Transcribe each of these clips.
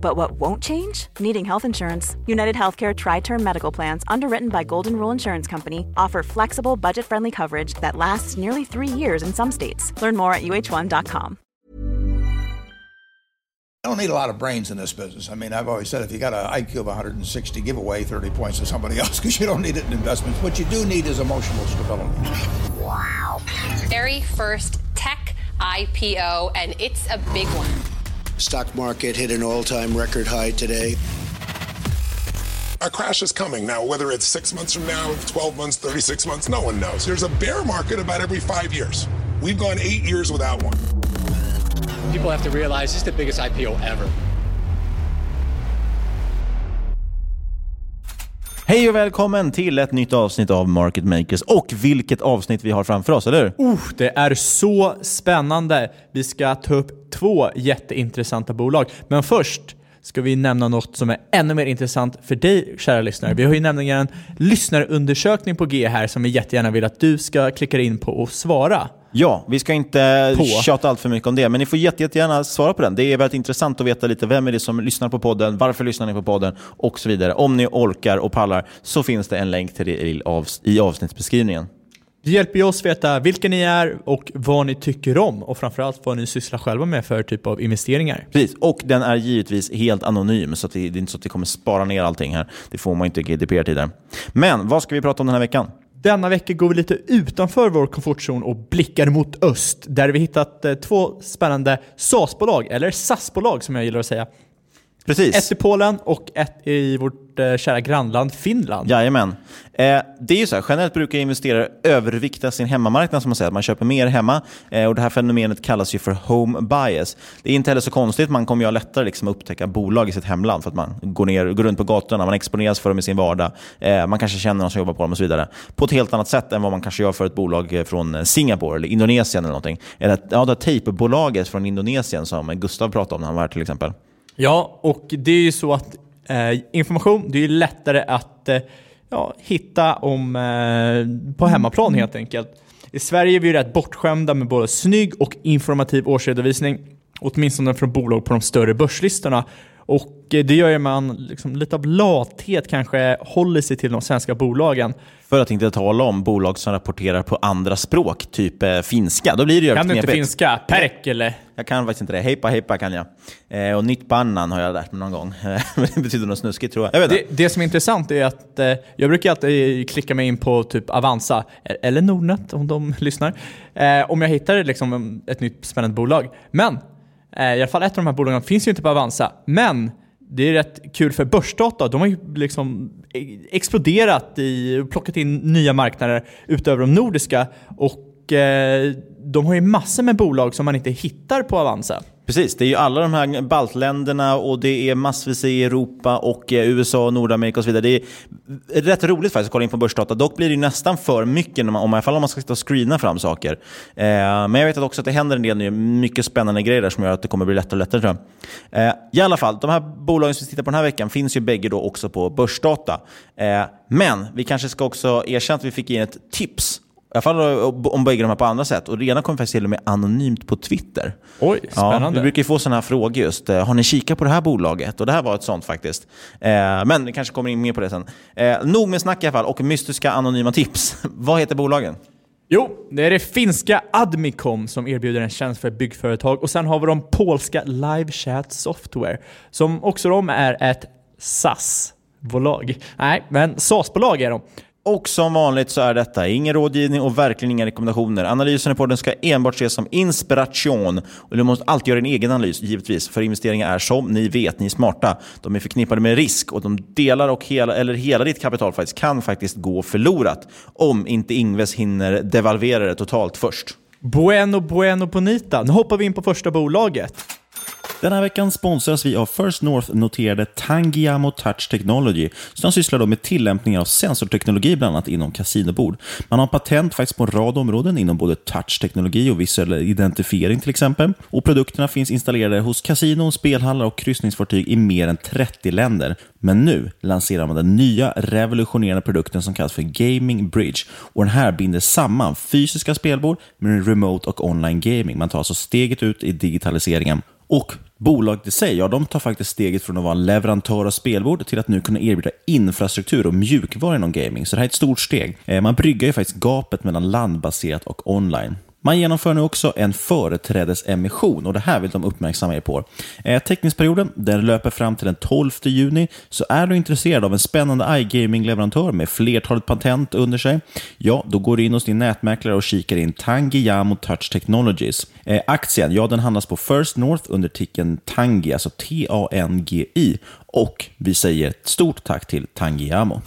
But what won't change? Needing health insurance. United Healthcare Tri Term Medical Plans, underwritten by Golden Rule Insurance Company, offer flexible, budget friendly coverage that lasts nearly three years in some states. Learn more at uh1.com. I don't need a lot of brains in this business. I mean, I've always said if you got an IQ of 160, give away 30 points to somebody else because you don't need it in investments. What you do need is emotional stability. Wow. Very first tech IPO, and it's a big one. Stock market hit an all-time record high today. A crash is coming now, whether it's six months from now, 12 months, 36 months, no one knows. There's a bear market about every five years. We've gone eight years without one. People have to realize this is the biggest IPO ever. Hej och välkommen till ett nytt avsnitt av Market Makers. Och vilket avsnitt vi har framför oss, eller hur? Uh, det är så spännande. Vi ska ta upp två jätteintressanta bolag. Men först ska vi nämna något som är ännu mer intressant för dig, kära lyssnare. Vi har ju nämligen en lyssnarundersökning på G här som vi jättegärna vill att du ska klicka in på och svara. Ja, vi ska inte På. tjata allt för mycket om det, men ni får jätte, jättegärärna svara på den. Det är väldigt intressant att veta lite vem är det som lyssnar på podden, varför lyssnar ni på podden och så vidare. Om ni orkar och pallar så finns det en länk till det i avsnittsbeskrivningen. Det hjälper ju oss veta vilka ni är och vad ni tycker om och framförallt vad ni sysslar själva med för typ av investeringar. Precis, och den är givetvis helt anonym, så det, det är inte så att vi kommer spara ner allting här. Det får man inte i GDPR-tider. Men vad ska vi prata om den här veckan? Denna vecka går vi lite utanför vår komfortzon och blickar mot öst, där vi hittat eh, två spännande SAS-bolag, eller SAS-bolag som jag gillar att säga. Precis. Ett i Polen och ett i vårt eh, kära grannland Finland. Jajamän. Eh, det är ju så här, generellt brukar investerare övervikta sin hemmamarknad som man säger, att man köper mer hemma. Eh, och Det här fenomenet kallas ju för home bias. Det är inte heller så konstigt, man kommer ju lättare liksom upptäcka bolag i sitt hemland för att man går, ner, går runt på gatorna, man exponeras för dem i sin vardag. Eh, man kanske känner någon som jobbar på dem och så vidare. På ett helt annat sätt än vad man kanske gör för ett bolag eh, från Singapore eller Indonesien eller någonting. Eller ja, det tejpbolaget från Indonesien som Gustav pratade om när han var här till exempel. Ja, och det är ju så att eh, information, det är ju lättare att eh, ja, hitta om eh, på hemmaplan helt enkelt. I Sverige är vi ju rätt bortskämda med både snygg och informativ årsredovisning, åtminstone från bolag på de större börslistorna. Och eh, det gör ju man liksom, lite av lathet kanske håller sig till de svenska bolagen. För att inte tala om bolag som rapporterar på andra språk, typ eh, finska. Då blir det ju Kan du inte finska? Perkele? Jag kan faktiskt inte det. Hejpa hejpa kan jag. Eh, och nytt bannan har jag lärt mig någon gång. Det betyder något snuskigt tror jag. Jag Det, det som är intressant är att eh, jag brukar alltid klicka mig in på typ Avanza, eller Nordnet om de lyssnar, om jag hittar liksom ett nytt spännande bolag. Men Eh, i alla fall ett av de här bolagen finns ju inte på Avanza. Men det är rätt kul för börsdata. De har ju liksom e- exploderat i, plockat in nya marknader utöver de nordiska och och eh, de har ju massor med bolag som man inte hittar på Avanza. Precis, det är ju alla de här baltländerna och det är massvis i Europa och eh, USA, Nordamerika och så vidare. Det är rätt roligt faktiskt att kolla in på börsdata. Dock blir det ju nästan för mycket om man, om man ska sitta och screena fram saker. Eh, men jag vet också att det händer en del nu, mycket spännande grejer där som gör att det kommer bli lättare och lättare tror jag. Eh, I alla fall, de här bolagen som vi tittar på den här veckan finns ju bägge då också på börsdata. Eh, men vi kanske ska också erkänna att vi fick in ett tips i alla fall om bägge de här på andra sätt. Och det ena kommer faktiskt till och med anonymt på Twitter. Oj, spännande. Ja, vi brukar ju få sådana här frågor just. Eh, har ni kikat på det här bolaget? Och det här var ett sånt faktiskt. Eh, men vi kanske kommer in mer på det sen. Eh, nog med snack i alla fall och mystiska anonyma tips. Vad heter bolagen? Jo, det är det finska Admicom som erbjuder en tjänst för byggföretag och sen har vi de polska LiveChat Software som också de är ett SAS-bolag. Nej, men SAS-bolag är de. Och som vanligt så är detta ingen rådgivning och verkligen inga rekommendationer. Analysen i podden ska enbart ses som inspiration. Och du måste alltid göra din egen analys, givetvis. För investeringar är som ni vet, ni är smarta. De är förknippade med risk och de delar och hela, eller hela ditt kapital faktiskt, kan faktiskt gå förlorat. Om inte Ingves hinner devalvera det totalt först. Bueno, bueno, bonita. Nu hoppar vi in på första bolaget. Den här veckan sponsras vi av First North-noterade Tangiamo Touch Technology, som sysslar då med tillämpningar av sensorteknologi bland annat inom kasinobord. Man har patent faktiskt på en rad områden inom både touchteknologi och visuell identifiering till exempel. Och Produkterna finns installerade hos kasinon, spelhallar och kryssningsfartyg i mer än 30 länder. Men nu lanserar man den nya revolutionerande produkten som kallas för Gaming Bridge. Och Den här binder samman fysiska spelbord med remote och online gaming. Man tar alltså steget ut i digitaliseringen. Och Bolaget i sig, ja, de tar faktiskt steget från att vara en leverantör av spelbord till att nu kunna erbjuda infrastruktur och mjukvara inom gaming. Så det här är ett stort steg. Eh, man bryggar ju faktiskt gapet mellan landbaserat och online. Man genomför nu också en företrädesemission och det här vill de uppmärksamma er på. Eh, teckningsperioden den löper fram till den 12 juni, så är du intresserad av en spännande iGaming-leverantör med flertalet patent under sig, ja, då går du in hos din nätmäklare och kikar in Tangiyamo Touch Technologies. Eh, aktien, ja, den handlas på First North under ticken Tangi, alltså T-A-N-G-I, och vi säger ett stort tack till Tangiyamo.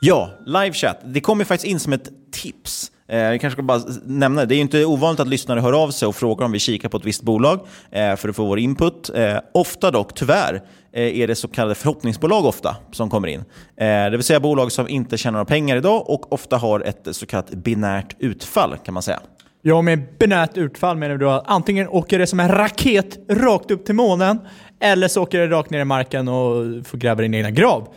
Ja, livechatt. Det kommer faktiskt in som ett tips. Eh, Jag kanske ska bara nämna, det är inte ovanligt att lyssnare hör av sig och frågar om vi kikar på ett visst bolag eh, för att få vår input. Eh, ofta dock, tyvärr, är det så kallade förhoppningsbolag ofta som kommer in. Det vill säga bolag som inte tjänar några pengar idag och ofta har ett så kallat binärt utfall kan man säga. Ja, med binärt utfall menar du att antingen åker det som en raket rakt upp till månen eller så åker det rakt ner i marken och får gräva din egna grav.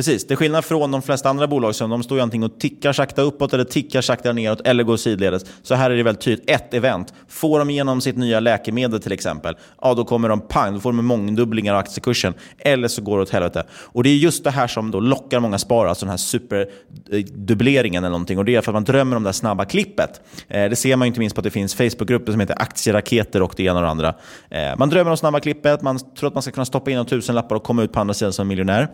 Precis, det är skillnad från de flesta andra bolag som de står ju antingen och tickar sakta uppåt eller tickar sakta neråt eller går sidledes. Så här är det väldigt tydligt. Ett event. Får de igenom sitt nya läkemedel till exempel, ja då kommer de pang, då får de mångdubblingar av aktiekursen. Eller så går det åt helvete. Och det är just det här som då lockar många sparare, alltså den här superdubbleringen eller någonting. Och det är för att man drömmer om det här snabba klippet. Eh, det ser man inte minst på att det finns Facebookgrupper som heter aktieraketer och det ena och det andra. Eh, man drömmer om snabba klippet, man tror att man ska kunna stoppa in en tusenlappar och komma ut på andra sidan som miljonär.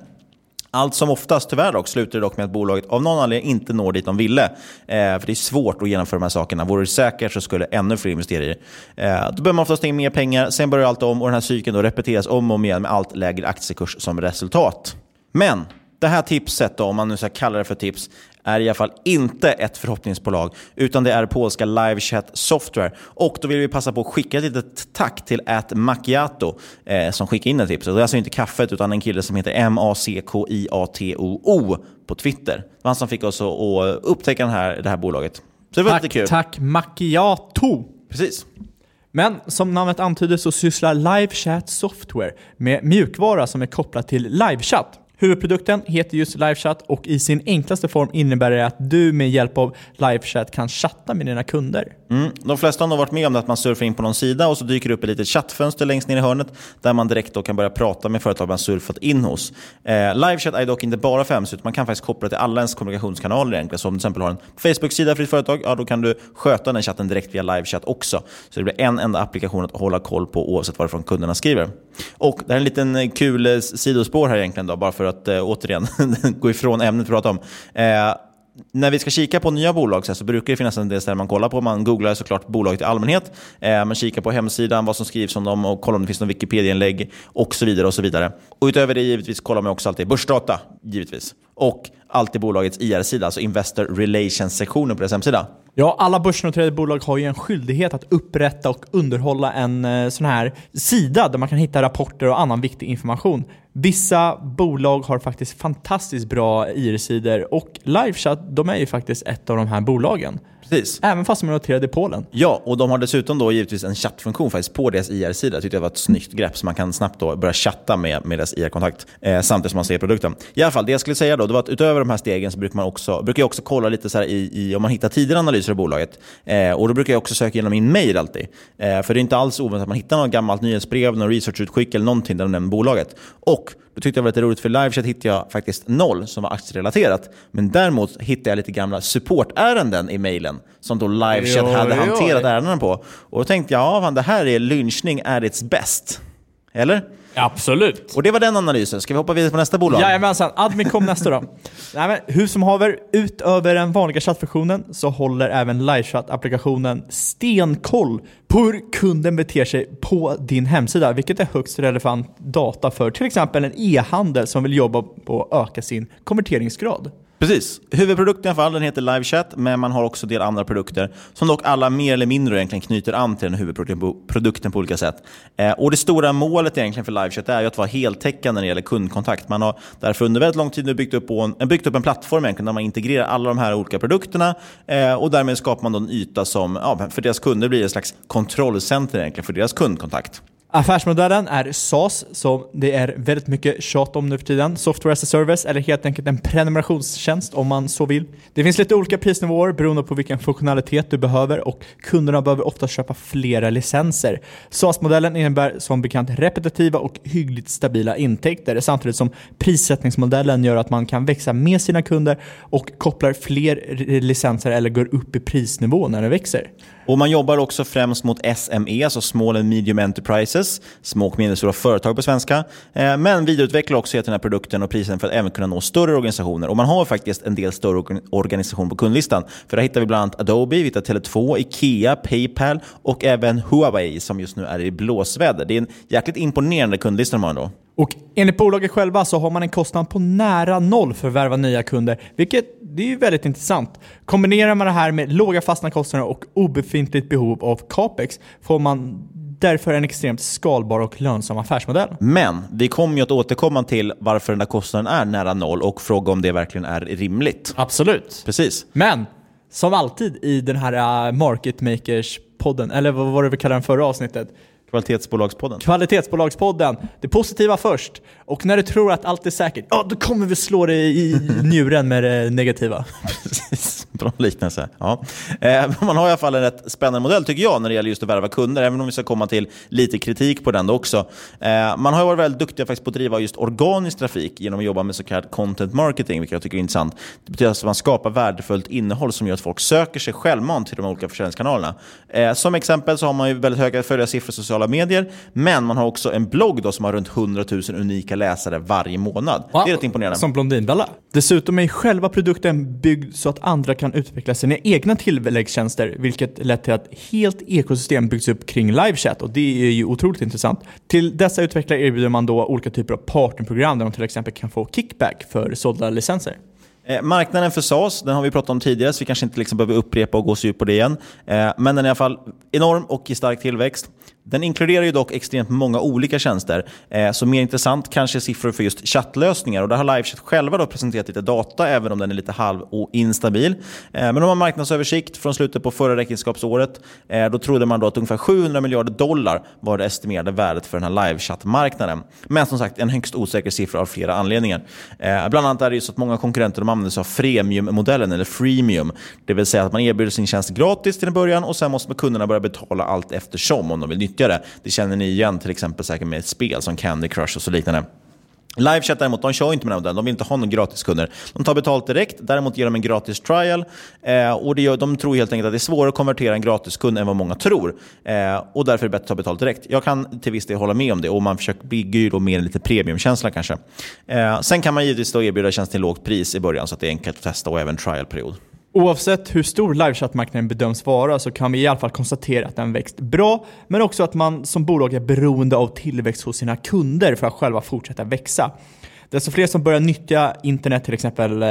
Allt som oftast, tyvärr dock, slutar dock med att bolaget av någon anledning inte når dit de ville. Eh, för det är svårt att genomföra de här sakerna. Vore det säkert så skulle ännu fler investera i det. Eh, då behöver man oftast in mer pengar, sen börjar allt om och den här cykeln då repeteras om och om igen med allt lägre aktiekurs som resultat. Men det här tipset, då, om man nu ska kalla det för tips, är i alla fall inte ett förhoppningsbolag, utan det är polska LiveChat Software. Och då vill vi passa på att skicka ett litet tack till At Macchiato eh, som skickade in det tipset. Det är alltså inte kaffet, utan en kille som heter M-A-C-K-I-A-T-O-O på Twitter. Det var han som fick oss att upptäcka den här, det här bolaget. Så det var tack, lite kul. Tack Macchiato! Precis. Men som namnet antyder så sysslar LiveChat Software med mjukvara som är kopplad till livechatt. Huvudprodukten heter just LiveChat och i sin enklaste form innebär det att du med hjälp av LiveChat kan chatta med dina kunder. Mm. De flesta har nog varit med om det att man surfar in på någon sida och så dyker det upp ett litet chattfönster längst ner i hörnet där man direkt då kan börja prata med företag man surfat in hos. Eh, LiveChat är dock inte bara för hemskt, utan man kan faktiskt koppla till alla ens kommunikationskanaler egentligen. Så om du till exempel har en Facebook-sida för ditt företag, ja, då kan du sköta den chatten direkt via LiveChat också. Så det blir en enda applikation att hålla koll på oavsett varifrån kunderna skriver. Och det här är en liten eh, kul eh, sidospår här egentligen, då, bara för att eh, återigen gå ifrån ämnet vi pratar om. Eh, när vi ska kika på nya bolag så, så brukar det finnas en del ställen man kollar på. Man googlar såklart bolaget i allmänhet. Eh, man kikar på hemsidan, vad som skrivs om dem och kollar om det finns någon Wikipedia-inlägg och så vidare. Och så vidare. Och utöver det givetvis kollar man också alltid börsdata. givetvis. Och alltid bolagets IR-sida, alltså Investor Relations-sektionen på deras hemsida. Ja, alla börsnoterade bolag har ju en skyldighet att upprätta och underhålla en eh, sån här sida där man kan hitta rapporter och annan viktig information. Vissa bolag har faktiskt fantastiskt bra IR-sidor och LiveChat, de är ju faktiskt ett av de här bolagen. Precis. Även fast de är noterade i Polen. Ja, och de har dessutom då givetvis en chattfunktion faktiskt på deras IR-sida. Jag tyckte det var ett snyggt grepp, så man kan snabbt då börja chatta med, med deras IR-kontakt eh, samtidigt som man ser produkten. I alla fall, det jag skulle säga då, det var att utöver de här stegen så brukar man också, brukar jag också kolla lite så i, i, om man hittar tidigare analyser av bolaget. Eh, och Då brukar jag också söka igenom min mail alltid. Eh, för det är inte alls oväntat att man hittar något gammalt nyhetsbrev, någon researchutskick eller någonting där de nämner bolaget. Och då tyckte jag det var lite roligt, för LiveChat hittade jag faktiskt noll som var aktierelaterat. Men däremot hittade jag lite gamla supportärenden i mailen som då LiveChat hade oj. hanterat ärendena på. Och då tänkte jag, ja, fan, det här är lynchning at its best. Eller? Absolut. Och det var den analysen. Ska vi hoppa vidare på nästa bolag? Jajamensan, Admin kom nästa då. Nej, men hur som haver, utöver den vanliga chattfunktionen så håller även LiveChat-applikationen stenkoll på hur kunden beter sig på din hemsida, vilket är högst relevant data för till exempel en e-handel som vill jobba på att öka sin konverteringsgrad. Precis. Huvudprodukten i alla fall den heter LiveChat, men man har också en del andra produkter som dock alla mer eller mindre egentligen knyter an till den huvudprodukten på, olika sätt. Eh, och Det stora målet egentligen för LiveChat är ju att vara heltäckande när det gäller kundkontakt. Man har därför under väldigt lång tid nu byggt upp, en, byggt upp en plattform egentligen där man integrerar alla de här olika produkterna eh, och därmed skapar man då en yta som ja, för deras kunder blir ett slags kontrollcenter egentligen för deras kundkontakt. Affärsmodellen är SaaS, som det är väldigt mycket tjat om nu för tiden. Software as a service, eller helt enkelt en prenumerationstjänst om man så vill. Det finns lite olika prisnivåer beroende på vilken funktionalitet du behöver och kunderna behöver ofta köpa flera licenser. SaaS-modellen innebär som bekant repetitiva och hyggligt stabila intäkter samtidigt som prissättningsmodellen gör att man kan växa med sina kunder och kopplar fler licenser eller går upp i prisnivå när det växer. Och Man jobbar också främst mot SME, alltså Small and Medium Enterprises, små och medelstora företag på svenska. Eh, men vidareutvecklar också den här produkten och prisen för att även kunna nå större organisationer. Och Man har faktiskt en del större organisationer på kundlistan. För där hittar vi bland annat Adobe, vi hittar Tele2, Ikea, Paypal och även Huawei som just nu är i blåsväder. Det är en jäkligt imponerande kundlista de har ändå. Och enligt bolaget själva så har man en kostnad på nära noll för att värva nya kunder, vilket det är ju väldigt intressant. Kombinerar man det här med låga fasta kostnader och obefintligt behov av capex får man därför en extremt skalbar och lönsam affärsmodell. Men vi kommer ju att återkomma till varför den där kostnaden är nära noll och fråga om det verkligen är rimligt. Absolut. Precis. Men som alltid i den här äh, Market Makers-podden, eller vad var det vi kallade den förra avsnittet? Kvalitetsbolagspodden. Kvalitetsbolagspodden. Det positiva först. Och när du tror att allt är säkert, ja då kommer vi slå dig i njuren med det negativa. Precis, bra liknelse. Ja. Eh, man har i alla fall en rätt spännande modell tycker jag när det gäller just att värva kunder, även om vi ska komma till lite kritik på den också. Eh, man har varit väldigt duktiga faktiskt på att driva just organisk trafik genom att jobba med så kallad content marketing, vilket jag tycker är intressant. Det betyder alltså att man skapar värdefullt innehåll som gör att folk söker sig självmant till de olika försäljningskanalerna. Eh, som exempel så har man ju väldigt höga följarsiffror sociala medier, men man har också en blogg då som har runt 100 000 unika läsare varje månad. Det är rätt imponerande. Som Blondinbella. Dessutom är själva produkten byggd så att andra kan utveckla sina egna tilläggstjänster, vilket lett till att helt ekosystem byggs upp kring LiveChat och det är ju otroligt intressant. Till dessa utvecklare erbjuder man då olika typer av partnerprogram där de till exempel kan få kickback för sålda licenser. Eh, marknaden för SaaS den har vi pratat om tidigare, så vi kanske inte liksom behöver upprepa och gå så djupt på det igen. Eh, men den är i alla fall enorm och i stark tillväxt. Den inkluderar ju dock extremt många olika tjänster. Eh, så mer intressant kanske är siffror för just chattlösningar. Och där har LiveChat själva då presenterat lite data, även om den är lite halv och instabil. Eh, men de har marknadsöversikt från slutet på förra räkenskapsåret. Eh, då trodde man då att ungefär 700 miljarder dollar var det estimerade värdet för den här livechatt-marknaden. Men som sagt, en högst osäker siffra av flera anledningar. Eh, bland annat är det ju så att många konkurrenter de använder sig av freemium-modellen, eller freemium. Det vill säga att man erbjuder sin tjänst gratis till en början och sen måste kunderna börja betala allt eftersom om de vill nyttja det. Det känner ni igen till exempel säkert med ett spel som Candy Crush och så liknande. LiveChat däremot, de kör inte med den modellen. De vill inte ha några gratiskunder. De tar betalt direkt, däremot ger de en gratis trial. Eh, och det gör, de tror helt enkelt att det är svårare att konvertera en gratiskund än vad många tror. Eh, och därför är det bättre att ta betalt direkt. Jag kan till viss del hålla med om det och man försöker bygga ju då mer en lite premiumkänsla kanske. Eh, sen kan man givetvis då erbjuda tjänsten till lågt pris i början så att det är enkelt att testa och även trialperiod. Oavsett hur stor livechattmarknaden bedöms vara så kan vi i alla fall konstatera att den växt bra, men också att man som bolag är beroende av tillväxt hos sina kunder för att själva fortsätta växa. Desto fler som börjar nyttja internet till exempel eh,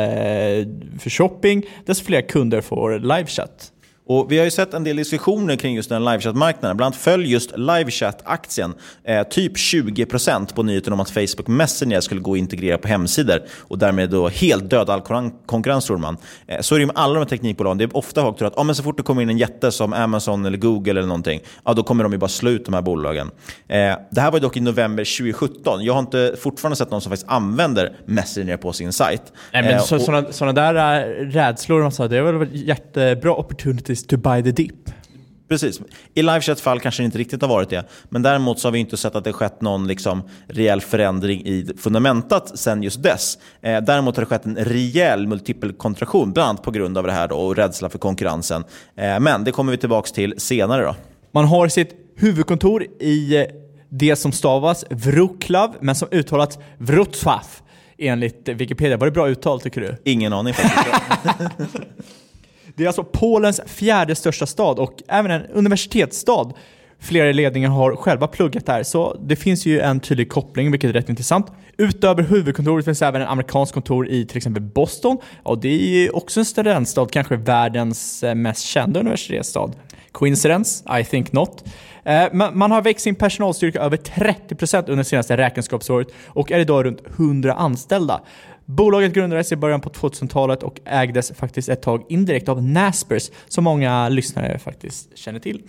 för shopping, desto fler kunder får livechatt. Och vi har ju sett en del diskussioner kring just den livechatt-marknaden. Bland annat föll just livechatt-aktien eh, typ 20% på nyheten om att Facebook Messenger skulle gå och integrera på hemsidor och därmed då helt döda all kon- konkurrens tror man. Eh, så är det med alla de här teknikbolagen. Det är ofta folk tror att ah, men så fort det kommer in en jätte som Amazon eller Google eller någonting, ja, då kommer de ju bara slå ut de här bolagen. Eh, det här var dock i november 2017. Jag har inte fortfarande sett någon som faktiskt använder Messenger på sin sajt. Nej, men Eh, så, och- såna, såna där äh, rädslor, man sa, det är väl jättebra opportunities to buy the dip. Precis. I livechats fall kanske det inte riktigt har varit det. Men däremot så har vi inte sett att det skett någon liksom rejäl förändring i fundamentat sen just dess. Eh, däremot har det skett en rejäl multipelkontraktion, bland annat på grund av det här då, och rädsla för konkurrensen. Eh, men det kommer vi tillbaka till senare. då. Man har sitt huvudkontor i eh, det som stavas Wroclaw, men som uttalas Wrocław enligt Wikipedia. Var det bra uttal tycker du? Ingen aning faktiskt. Det är alltså Polens fjärde största stad och även en universitetsstad. Flera i ledningen har själva pluggat där, så det finns ju en tydlig koppling, vilket är rätt intressant. Utöver huvudkontoret finns även en amerikansk kontor i till exempel Boston. Och det är ju också en studentstad, kanske världens eh, mest kända universitetsstad. Coincidence? I think not. Eh, man man har växt sin personalstyrka över 30% under det senaste räkenskapsåret och är idag runt 100 anställda. Bolaget grundades i början på 2000-talet och ägdes faktiskt ett tag indirekt av Naspers, som många lyssnare faktiskt känner till.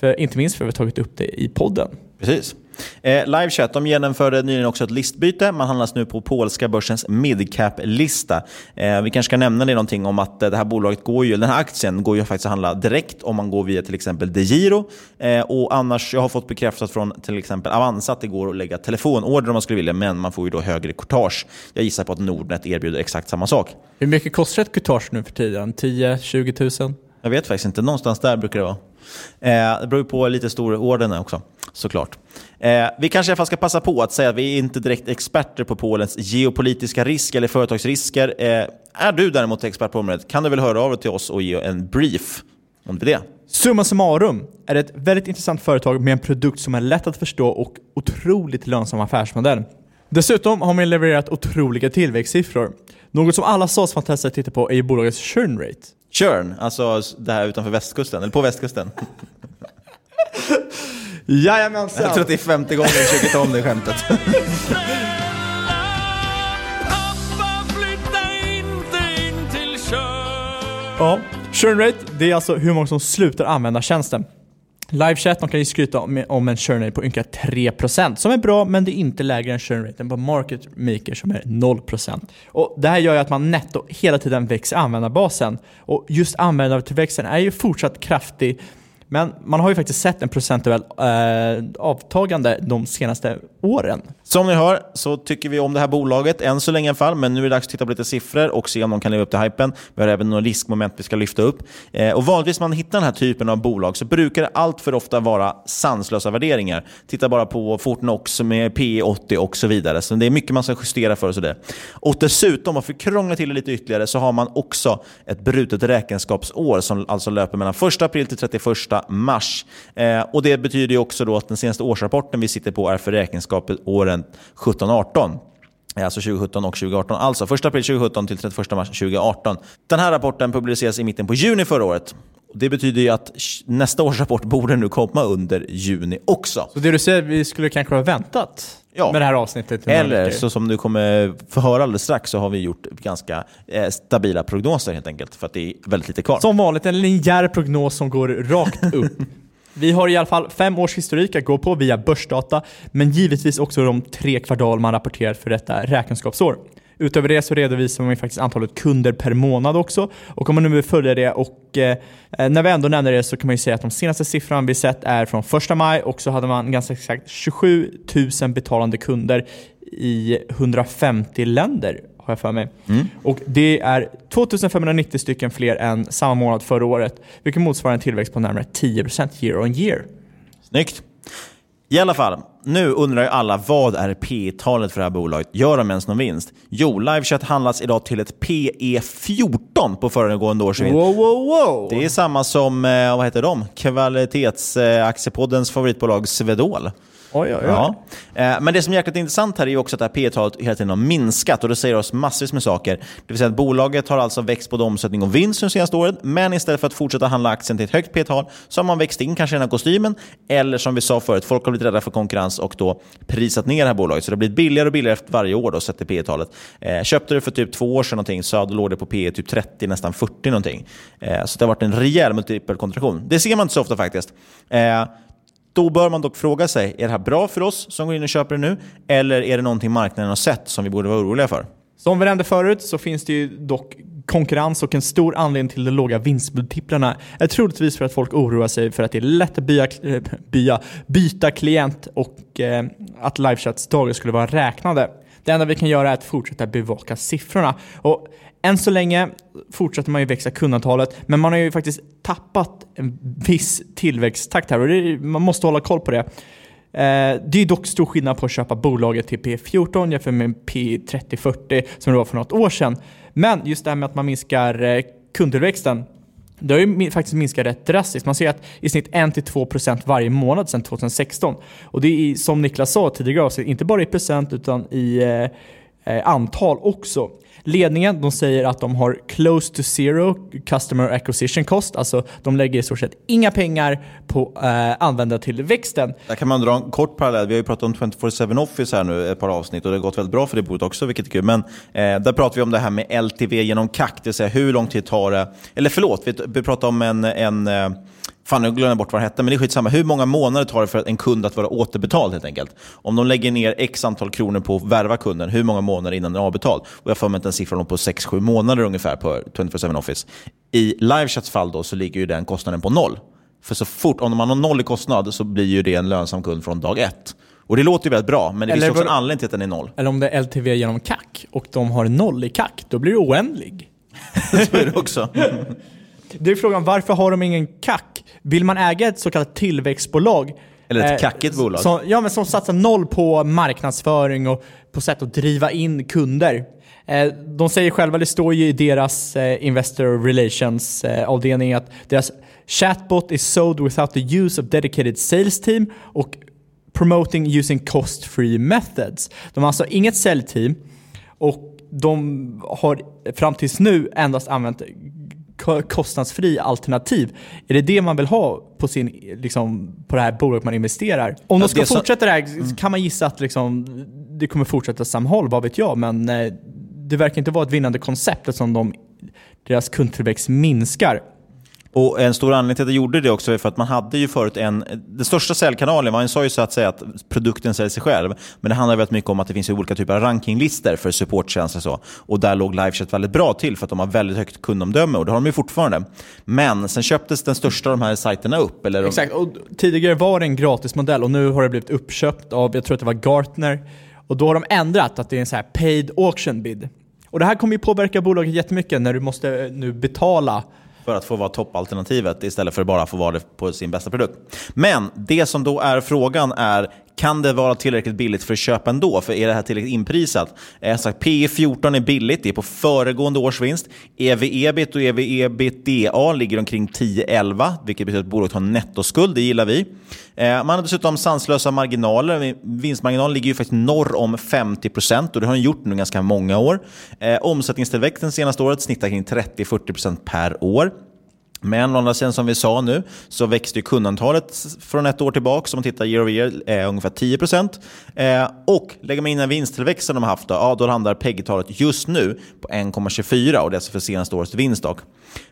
För, inte minst för att vi har tagit upp det i podden. Precis. Eh, Livechat de genomförde nyligen också ett listbyte. Man handlas nu på polska börsens midcap-lista. Eh, vi kanske ska nämna det någonting om att eh, det här bolaget går ju, den här aktien går ju faktiskt att handla direkt om man går via till exempel DeGiro. Eh, och annars, jag har fått bekräftat från till exempel Avanza att det går att lägga telefonorder om man skulle vilja, men man får ju då högre courtage. Jag gissar på att Nordnet erbjuder exakt samma sak. Hur mycket kostar ett courtage nu för tiden? 10-20 000? Jag vet faktiskt inte. Någonstans där brukar det vara. Eh, det beror ju på lite stor orden också, såklart. Eh, vi kanske i alla fall ska passa på att säga att vi är inte direkt experter på Polens geopolitiska risk eller företagsrisker. Eh, är du däremot expert på området kan du väl höra av dig till oss och ge en brief om det. Summa summarum är det ett väldigt intressant företag med en produkt som är lätt att förstå och otroligt lönsam affärsmodell. Dessutom har man levererat otroliga tillväxtsiffror. Något som alla SaaS-fantaster tittar på är ju bolagets churn rate. Churn, alltså det här utanför västkusten, eller på västkusten. Jajamensan! Jag tror att det är femte gången jag försöker ta om det skämtet. Ja, churn rate, det är alltså hur många som slutar använda tjänsten. Livechat, de kan ju skryta om, om en churn rate på ynka 3% som är bra, men det är inte lägre än churn raten på market maker som är 0%. Och det här gör ju att man netto hela tiden växer användarbasen. Och just användartillväxten är ju fortsatt kraftig, men man har ju faktiskt sett en procentuell eh, avtagande de senaste åren. Som ni hör så tycker vi om det här bolaget, än så länge i alla fall. Men nu är det dags att titta på lite siffror och se om de kan leva upp till hypen. Vi har även några riskmoment vi ska lyfta upp. Eh, och vanligtvis när man hittar den här typen av bolag så brukar det allt för ofta vara sanslösa värderingar. Titta bara på Fortnox med P80 och så vidare. Så det är mycket man ska justera för. Och, så där. och dessutom, om för att krångla till det lite ytterligare, så har man också ett brutet räkenskapsår som alltså löper mellan 1 april till 31 mars. Eh, och Det betyder ju också då att den senaste årsrapporten vi sitter på är för räkenskapet åren 17-18. Eh, alltså 2017 och 2018. Alltså 1 april 2017 till 31 mars 2018. Den här rapporten publiceras i mitten på juni förra året. Det betyder ju att nästa års rapport borde nu komma under juni också. Så det du säger, vi skulle kanske ha väntat Ja. med det här avsnittet? Eller så som du kommer få höra alldeles strax så har vi gjort ganska eh, stabila prognoser helt enkelt. För att det är väldigt lite kvar. Som vanligt en linjär prognos som går rakt upp. Vi har i alla fall fem års historik att gå på via börsdata, men givetvis också de tre kvartal man rapporterat för detta räkenskapsår. Utöver det så redovisar man ju faktiskt antalet kunder per månad också. Och om man nu vill följa det och eh, när vi ändå nämner det så kan man ju säga att de senaste siffrorna vi sett är från 1 maj och så hade man ganska exakt 27 000 betalande kunder i 150 länder har jag för mig. Och det är 2590 stycken fler än samma månad förra året, vilket motsvarar en tillväxt på närmare 10% year on year. Snyggt. I alla fall, nu undrar ju alla vad är P talet för det här bolaget? Gör de ens någon vinst? Jo, Livechat handlas idag till ett PE 14 på föregående års vinst. Wow, wow, wow! Det är samma som, eh, vad heter de? Kvalitetsaktiepoddens favoritbolag Svedol. Oj, oj, oj. Ja. Eh, men det som är jäkligt intressant här är ju också att det här P talet hela tiden har minskat och det säger oss massvis med saker. Det vill säga att bolaget har alltså växt både omsättning och vinst de senaste året, men istället för att fortsätta handla aktien till ett högt P-tal så har man växt in kanske i den här kostymen, eller som vi sa förut, folk har blivit rädda för konkurrens och då prisat ner det här bolaget. Så det har blivit billigare och billigare efter varje år då, sett till P-talet. Eh, köpte det för typ två år sedan någonting, så då låg det på P typ 30, nästan 40 någonting. Eh, så det har varit en rejäl multipelkontraktion. Det ser man inte så ofta faktiskt. Eh, då bör man dock fråga sig, är det här bra för oss som går in och köper det nu? Eller är det någonting marknaden har sett som vi borde vara oroliga för? Som vi nämnde förut så finns det ju dock konkurrens och en stor anledning till de låga vinstmultiplarna är troligtvis för att folk oroar sig för att det är lätt att bya, eh, bya, byta klient och eh, att livechats dagar skulle vara räknade. Det enda vi kan göra är att fortsätta bevaka siffrorna. Och än så länge fortsätter man ju växa kundantalet, men man har ju faktiskt tappat en viss tillväxttakt här och det, man måste hålla koll på det. Eh, det är dock stor skillnad på att köpa bolaget till P14 jämfört med P30-40 som det var för något år sedan. Men just det här med att man minskar eh, kundtillväxten det har ju faktiskt minskat rätt drastiskt. Man ser att i snitt 1-2% varje månad sedan 2016. Och det är som Niklas sa tidigare inte bara i procent utan i eh, eh antal också. Ledningen de säger att de har close to zero customer acquisition cost, alltså de lägger i stort sett inga pengar på eh, användartillväxten. Där kan man dra en kort parallell. Vi har ju pratat om 24-7 Office här nu ett par avsnitt och det har gått väldigt bra för det bolaget också, vilket är kul. Men eh, där pratar vi om det här med LTV genom CAC, det vill säga hur lång tid tar det... Eller förlåt, vi, vi pratar om en... en eh, Fan, nu glömde jag bort vad det hette, men det är skitsamma. Hur många månader tar det för en kund att vara återbetald helt enkelt? Om de lägger ner x antal kronor på att värva kunden, hur många månader innan den är avbetald? Och jag får mig siffran låg på 6-7 månader ungefär på 24-7 Office. I Livechats fall då så ligger ju den kostnaden på noll. För så fort, om man har noll i kostnad så blir ju det en lönsam kund från dag ett. Och det låter ju väldigt bra, men det Eller finns också en anledning till att den är noll. Eller om det är LTV genom CAC och de har noll i CAC, då blir det oändlig. så är det också. Det är frågan, varför har de ingen CAC? Vill man äga ett så kallat tillväxtbolag? Eller ett eh, kackigt bolag. Som, ja, men som satsar noll på marknadsföring och på sätt att driva in kunder. Eh, de säger själva, det står ju i deras eh, Investor Relations eh, avdelning att deras chatbot is sold without the use of dedicated sales team och promoting using cost-free methods. De har alltså inget säljteam och de har fram tills nu endast använt kostnadsfri alternativ. Är det det man vill ha på, sin, liksom, på det här bolaget man investerar? Om de ska så- fortsätta det här kan man gissa att liksom, det kommer fortsätta samma håll, vad vet jag. Men eh, det verkar inte vara ett vinnande koncept eftersom de, deras kundtillväxt minskar. Och En stor anledning till att jag gjorde det också är för att man hade ju förut en... Den största säljkanalen, man sa ju så att säga att produkten säljer sig själv. Men det handlar väldigt mycket om att det finns olika typer av rankinglistor för supporttjänster. och Så. Och där låg Livechat väldigt bra till för att de har väldigt högt kundomdöme och det har de ju fortfarande. Men sen köptes den största av de här sajterna upp. Eller de- Exakt, och tidigare var det en gratismodell och nu har det blivit uppköpt av, jag tror att det var Gartner. Och då har de ändrat att det är en så här paid auction bid. Och det här kommer ju påverka bolaget jättemycket när du måste nu betala för att få vara toppalternativet istället för bara få vara det på sin bästa produkt. Men det som då är frågan är, kan det vara tillräckligt billigt för att köpa ändå? För är det här tillräckligt inprisat? Eh, sagt, P 14 är billigt, det är på föregående års vinst. EV-EBIT och EV-EBITDA ligger omkring 10-11, vilket betyder att bolaget har en nettoskuld, det gillar vi. Eh, man har dessutom sanslösa marginaler. Vinstmarginalen ligger ju faktiskt norr om 50% och det har den gjort nu ganska många år. Eh, omsättningstillväxten senaste året snittar kring 30-40% per år. Men å andra sidan, som vi sa nu, så växte ju kundantalet från ett år tillbaka, om man tittar year over year, eh, ungefär 10%. Eh, och lägger man in den vinsttillväxten de har haft, då, ja, då landar PEG-talet just nu på 1,24 och det är alltså för senaste årets vinst.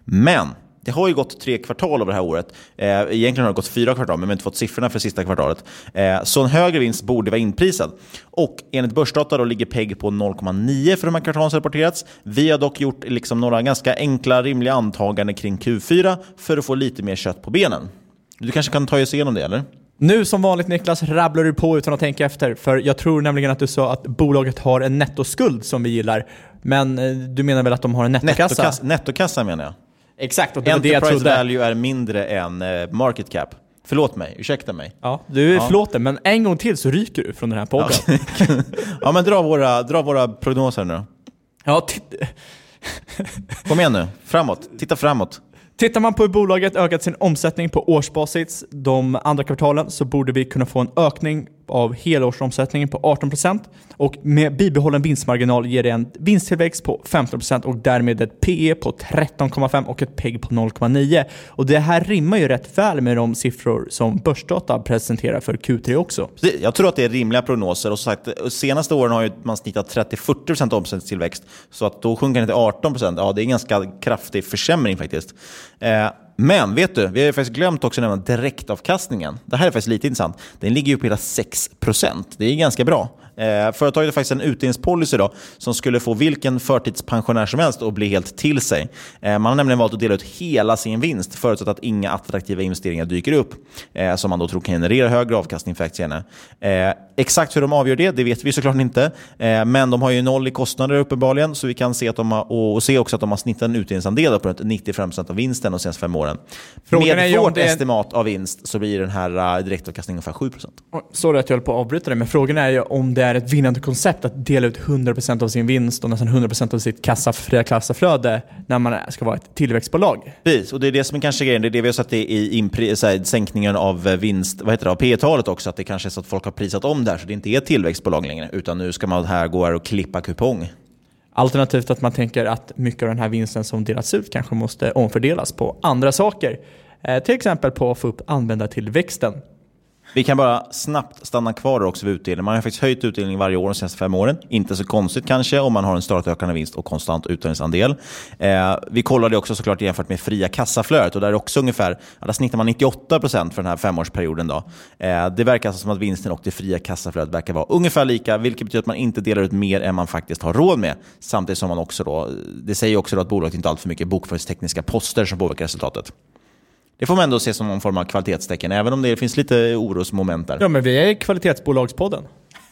Men det har ju gått tre kvartal över det här året. Eh, egentligen har det gått fyra kvartal, men vi har inte fått siffrorna för sista kvartalet. Eh, så en högre vinst borde vara inprisad. Och enligt börsdata då ligger PEG på 0,9 för de här kvartalen som rapporterats. Vi har dock gjort liksom några ganska enkla, rimliga antaganden kring Q4 för att få lite mer kött på benen. Du kanske kan ta oss igenom det, eller? Nu som vanligt Niklas rabblar du på utan att tänka efter, för jag tror nämligen att du sa att bolaget har en nettoskuld som vi gillar. Men eh, du menar väl att de har en nettokassa? Nettokass, nettokassa menar jag. Exakt, och det var det jag Enterprise trodde. value är mindre än eh, market cap. Förlåt mig, ursäkta mig. Ja, du är Ja. förlåten, men en gång till så ryker du från den här podden. Ja, Ja, men dra våra, dra våra prognoser nu titt- Kom igen nu, framåt. Titta framåt. Tittar man på hur bolaget ökat sin omsättning på årsbasis de andra kvartalen så borde vi kunna få en ökning av helårsomsättningen på 18% och med bibehållen vinstmarginal ger det en vinsttillväxt på 15% och därmed ett PE på 13,5 och ett PEG på 0,9. Och det här rimmar ju rätt väl med de siffror som Börsdata presenterar för Q3 också. Jag tror att det är rimliga prognoser. Och sagt, senaste åren har ju man snittat 30-40% omsättningstillväxt. Så att då sjunker den till 18%. Ja, det är en ganska kraftig försämring faktiskt. Eh, men vet du, vi har faktiskt glömt också nämna direktavkastningen. Det här är faktiskt lite intressant. Den ligger ju på hela 6%. Det är ganska bra. Eh, företaget har faktiskt en utdelningspolicy då, som skulle få vilken förtidspensionär som helst att bli helt till sig. Eh, man har nämligen valt att dela ut hela sin vinst förutsatt att inga attraktiva investeringar dyker upp eh, som man då tror kan generera högre avkastning för aktierna. Eh, exakt hur de avgör det, det vet vi såklart inte. Eh, men de har ju noll i kostnader uppenbarligen så vi kan se, att de har, och, se också att de har snittat en utdelningsandel på runt 95% av vinsten de senaste fem åren. Frågan Med vårt det... estimat av vinst så blir den här uh, direktavkastningen ungefär 7%. Sorry att jag höll på att avbryta dig, men frågan är ju om det är ett vinnande koncept att dela ut 100% av sin vinst och nästan 100% av sitt kassa, fria kassaflöde när man ska vara ett tillväxtbolag. Precis, och det är det som är kanske grejen. Det är det vi har sett i impri, här, sänkningen av eh, vinst, vad heter det, av P talet också, att det kanske är så att folk har prisat om där så det inte är ett tillväxtbolag längre, utan nu ska man här gå här och klippa kupong. Alternativt att man tänker att mycket av den här vinsten som delats ut kanske måste omfördelas på andra saker. Eh, till exempel på att få upp användartillväxten. Vi kan bara snabbt stanna kvar också vid utdelning. Man har faktiskt höjt utdelningen varje år de senaste fem åren. Inte så konstigt kanske om man har en stadigt ökande vinst och konstant utdelningsandel. Eh, vi kollade också såklart jämfört med fria kassaflödet och där är också ungefär, ja, där snittar man 98% för den här femårsperioden. Då. Eh, det verkar alltså som att vinsten och det fria kassaflödet verkar vara ungefär lika, vilket betyder att man inte delar ut mer än man faktiskt har råd med. Samtidigt som man också då, det säger också då att bolaget inte har alltför mycket bokföringstekniska poster som påverkar resultatet. Det får man ändå se som någon form av kvalitetstecken, även om det finns lite orosmoment där. Ja, men vi är kvalitetsbolagspodden.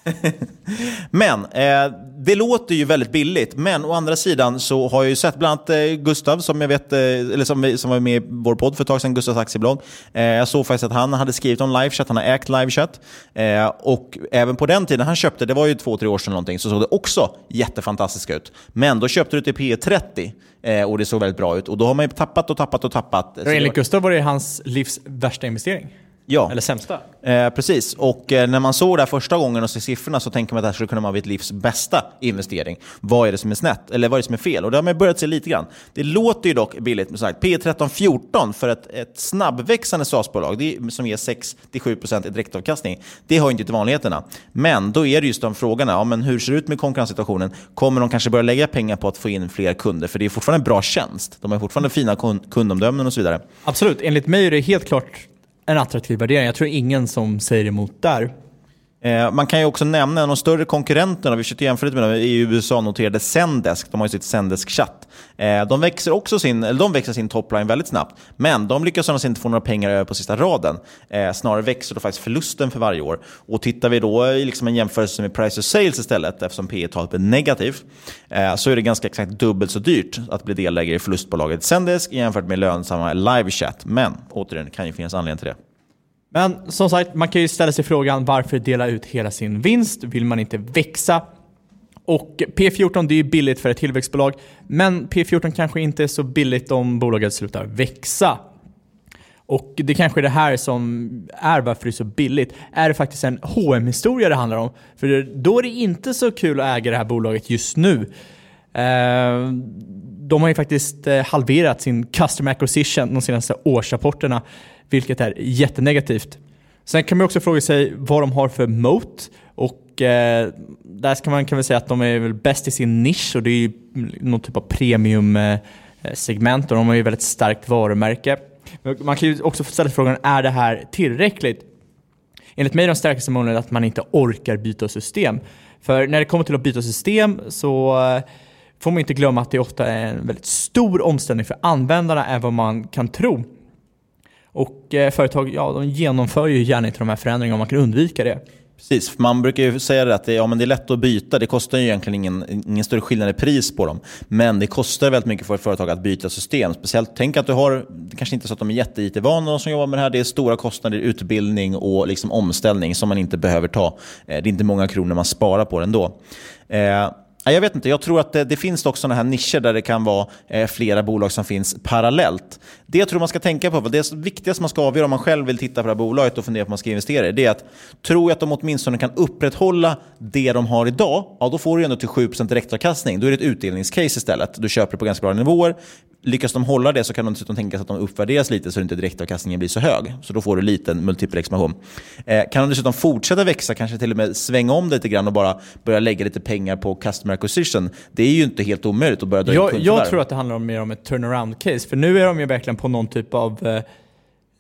men eh, det låter ju väldigt billigt, men å andra sidan så har jag ju sett bland annat eh, Gustav, som jag vet, eh, eller som, som var med i vår podd för ett tag sedan, Gustavs aktiebolag. Eh, jag såg faktiskt att han hade skrivit om livechat, han har ägt livechat. Eh, och även på den tiden han köpte, det var ju två, tre år sedan någonting, så såg det också jättefantastiskt ut. Men då köpte du till P 30 eh, och det såg väldigt bra ut. Och då har man ju tappat och tappat och tappat. enligt Gustav var det hans livs värsta investering. Ja. Eller sämsta. Eh, precis, och eh, när man såg det här första gången och ser siffrorna så tänker man att det här skulle kunna vara ett livs bästa investering. Vad är det som är snett? Eller vad är det som är fel? Och det har man börjat se lite grann. Det låter ju dock billigt, med sagt. P 13 14 för ett, ett snabbväxande SAS-bolag som ger 6-7% i direktavkastning. Det har ju inte till vanligheterna. Men då är det just de frågorna. Ja, men hur ser det ut med konkurrenssituationen? Kommer de kanske börja lägga pengar på att få in fler kunder? För det är fortfarande en bra tjänst. De har fortfarande fina kundomdömen och så vidare. Absolut. Enligt mig är det helt klart en attraktiv värdering. Jag tror ingen som säger emot där. Eh, man kan ju också nämna en av de större konkurrenterna, vi försökte jämföra lite med dem, i USA noterade Zendesk. De har ju sitt Zendesk-chatt. Eh, de växer också sin, eller de växer sin topline väldigt snabbt, men de lyckas annars inte få några pengar över på sista raden. Eh, snarare växer då faktiskt förlusten för varje år. Och tittar vi då i liksom en jämförelse med price to sales istället, eftersom P talet är negativt, eh, så är det ganska exakt dubbelt så dyrt att bli delägare i förlustbolaget Zendesk jämfört med lönsamma live-chat. Men återigen, det kan ju finnas anledning till det. Men som sagt, man kan ju ställa sig frågan varför dela ut hela sin vinst? Vill man inte växa? Och P14 det är ju billigt för ett tillväxtbolag, men P14 kanske inte är så billigt om bolaget slutar växa. Och det kanske är det här som är varför det är så billigt. Är det faktiskt en hm historia det handlar om? För då är det inte så kul att äga det här bolaget just nu. Eh, de har ju faktiskt eh, halverat sin customer acquisition de senaste årsrapporterna vilket är jättenegativt. Sen kan man också fråga sig vad de har för moat och eh, där ska man kan väl säga att de är väl bäst i sin nisch och det är ju någon typ av premiumsegment. Eh, och de har ju väldigt starkt varumärke. Man kan ju också ställa sig frågan, är det här tillräckligt? Enligt mig är de starkaste målen att man inte orkar byta system. För när det kommer till att byta system så eh, får man inte glömma att det ofta är en väldigt stor omställning för användarna än vad man kan tro. Och eh, företag ja, de genomför ju gärna inte de här förändringarna om man kan undvika det. Precis, man brukar ju säga att det, ja, men det är lätt att byta. Det kostar ju egentligen ingen, ingen större skillnad i pris på dem. Men det kostar väldigt mycket för ett företag att byta system. Speciellt, tänk att du har, det kanske inte är så att de är jätte-IT-vana de som jobbar med det här. Det är stora kostnader, utbildning och liksom omställning som man inte behöver ta. Eh, det är inte många kronor man sparar på det ändå. Eh, jag vet inte, jag tror att det, det finns dock sådana här nischer där det kan vara eh, flera bolag som finns parallellt. Det jag tror man ska tänka på, det viktigaste man ska avgöra om man själv vill titta på det här bolaget och fundera på om man ska investera i, det är att tror jag att de åtminstone kan upprätthålla det de har idag, ja då får du ändå till 7% direktavkastning. Då är det ett utdelningscase istället. Du köper på ganska bra nivåer. Lyckas de hålla det så kan de dessutom tänka sig att de uppvärderas lite så att inte direktavkastningen blir så hög. Så då får du liten multipel expansion. Eh, kan de dessutom fortsätta växa, kanske till och med svänga om lite grann och bara börja lägga lite pengar på customer acquisition. Det är ju inte helt omöjligt att börja dra in Jag, kundförvärv. jag tror att det handlar om mer om ett turnaround-case, för nu är de ju verkligen på någon typ av eh,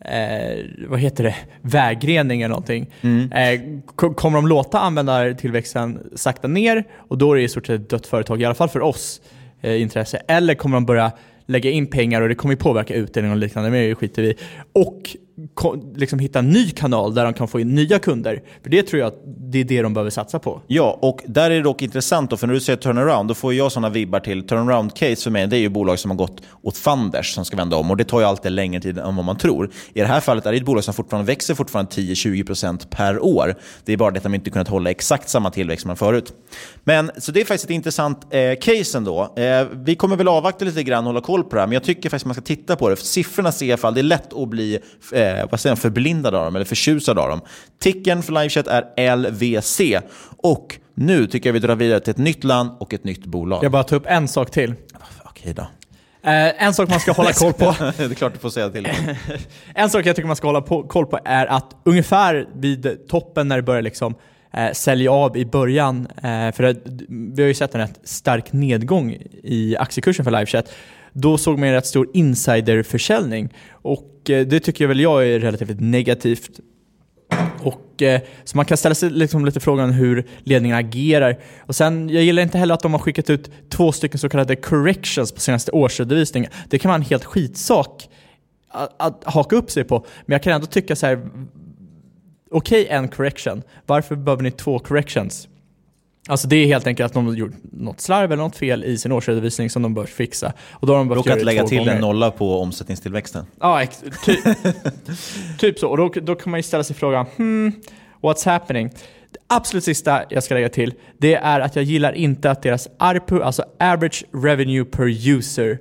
Eh, vad heter det, vägrening eller någonting. Mm. Eh, ko- kommer de låta användartillväxten sakta ner och då är det i stort sett ett dött företag, i alla fall för oss eh, intresse. Eller kommer de börja lägga in pengar och det kommer ju påverka utdelning och liknande, men det skiter vi. Och liksom hitta en ny kanal där de kan få in nya kunder. För det tror jag att det är det de behöver satsa på. Ja, och där är det dock intressant, då, för när du säger turnaround, då får jag sådana vibbar till turnaround-case för mig. Det är ju bolag som har gått åt fanders, som ska vända om och det tar ju alltid längre tid än vad man tror. I det här fallet är det ett bolag som fortfarande växer fortfarande 10-20% per år. Det är bara det att de inte kunnat hålla exakt samma tillväxt som man förut. Men, så det är faktiskt ett intressant eh, case ändå. Eh, vi kommer väl avvakta lite grann och hålla koll på det här, men jag tycker faktiskt man ska titta på det. För siffrorna ser i alla fall, det är lätt att bli eh, vad säger man, förblindad av dem, eller förtjusad av dem. Ticken för livechat är LVC. Och nu tycker jag vi drar vidare till ett nytt land och ett nytt bolag. Jag bara ta upp en sak till. Okej då. Eh, en sak man ska hålla koll på. det är klart du får säga till. En sak jag tycker man ska hålla på, koll på är att ungefär vid toppen när det börjar liksom eh, sälja av i början, eh, för det, vi har ju sett en rätt stark nedgång i aktiekursen för livechat, då såg man en rätt stor insiderförsäljning. Och eh, Eh, det tycker väl jag är relativt negativt. Och, eh, så man kan ställa sig liksom lite frågan hur ledningen agerar. Och sen, jag gillar inte heller att de har skickat ut två stycken så kallade corrections på senaste årsredovisningen. Det kan vara en helt skitsak att, att haka upp sig på. Men jag kan ändå tycka så här. okej en correction, varför behöver ni två corrections? Alltså det är helt enkelt att de har gjort något slarv eller något fel i sin årsredovisning som de bör fixa. Och då har de behövt Råkat lägga till gånger. en nolla på omsättningstillväxten. Ja, ex- ty typ så. Och då, då kan man ju ställa sig frågan, hmm, what's happening? Det absolut sista jag ska lägga till, det är att jag gillar inte att deras ARPU, alltså average revenue per user,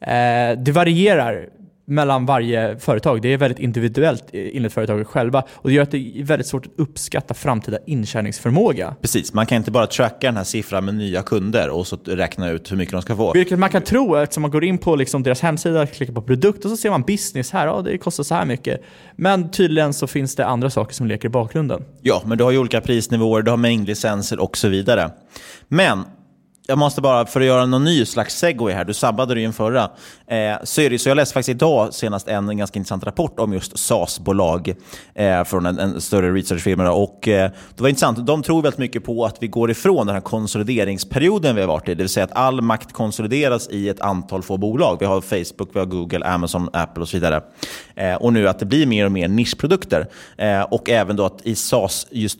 eh, det varierar mellan varje företag. Det är väldigt individuellt eh, enligt företaget själva och det gör att det är väldigt svårt att uppskatta framtida intjäningsförmåga. Precis, man kan inte bara tracka den här siffran med nya kunder och så räkna ut hur mycket de ska få. Vilket man kan tro eftersom man går in på liksom deras hemsida, klickar på produkt och så ser man business här, ja det kostar så här mycket. Men tydligen så finns det andra saker som leker i bakgrunden. Ja, men du har ju olika prisnivåer, du har mängdlicenser och så vidare. Men jag måste bara, för att göra någon ny slags segway här, du sabbade det ju i den förra. Eh, så, är det, så jag läste faktiskt idag senast en ganska intressant rapport om just SAS-bolag eh, från en, en större researchfirma. Och, eh, det var intressant, de tror väldigt mycket på att vi går ifrån den här konsolideringsperioden vi har varit i. Det vill säga att all makt konsolideras i ett antal få bolag. Vi har Facebook, vi har Google, Amazon, Apple och så vidare. Eh, och nu att det blir mer och mer nischprodukter. Eh, och även då att i SAS just